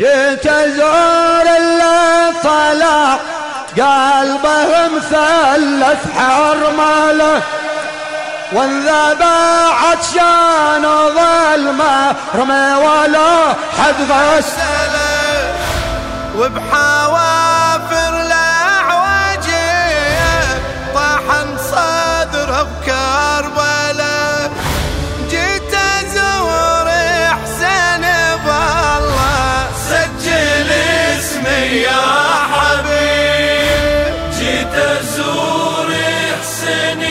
جيت ازور اللي طلع قلبه مثلث حرمله وانذبع عطشان ظلمه رمي ولا حد غسله وبحوافر يا حبيب جيت أزور حسني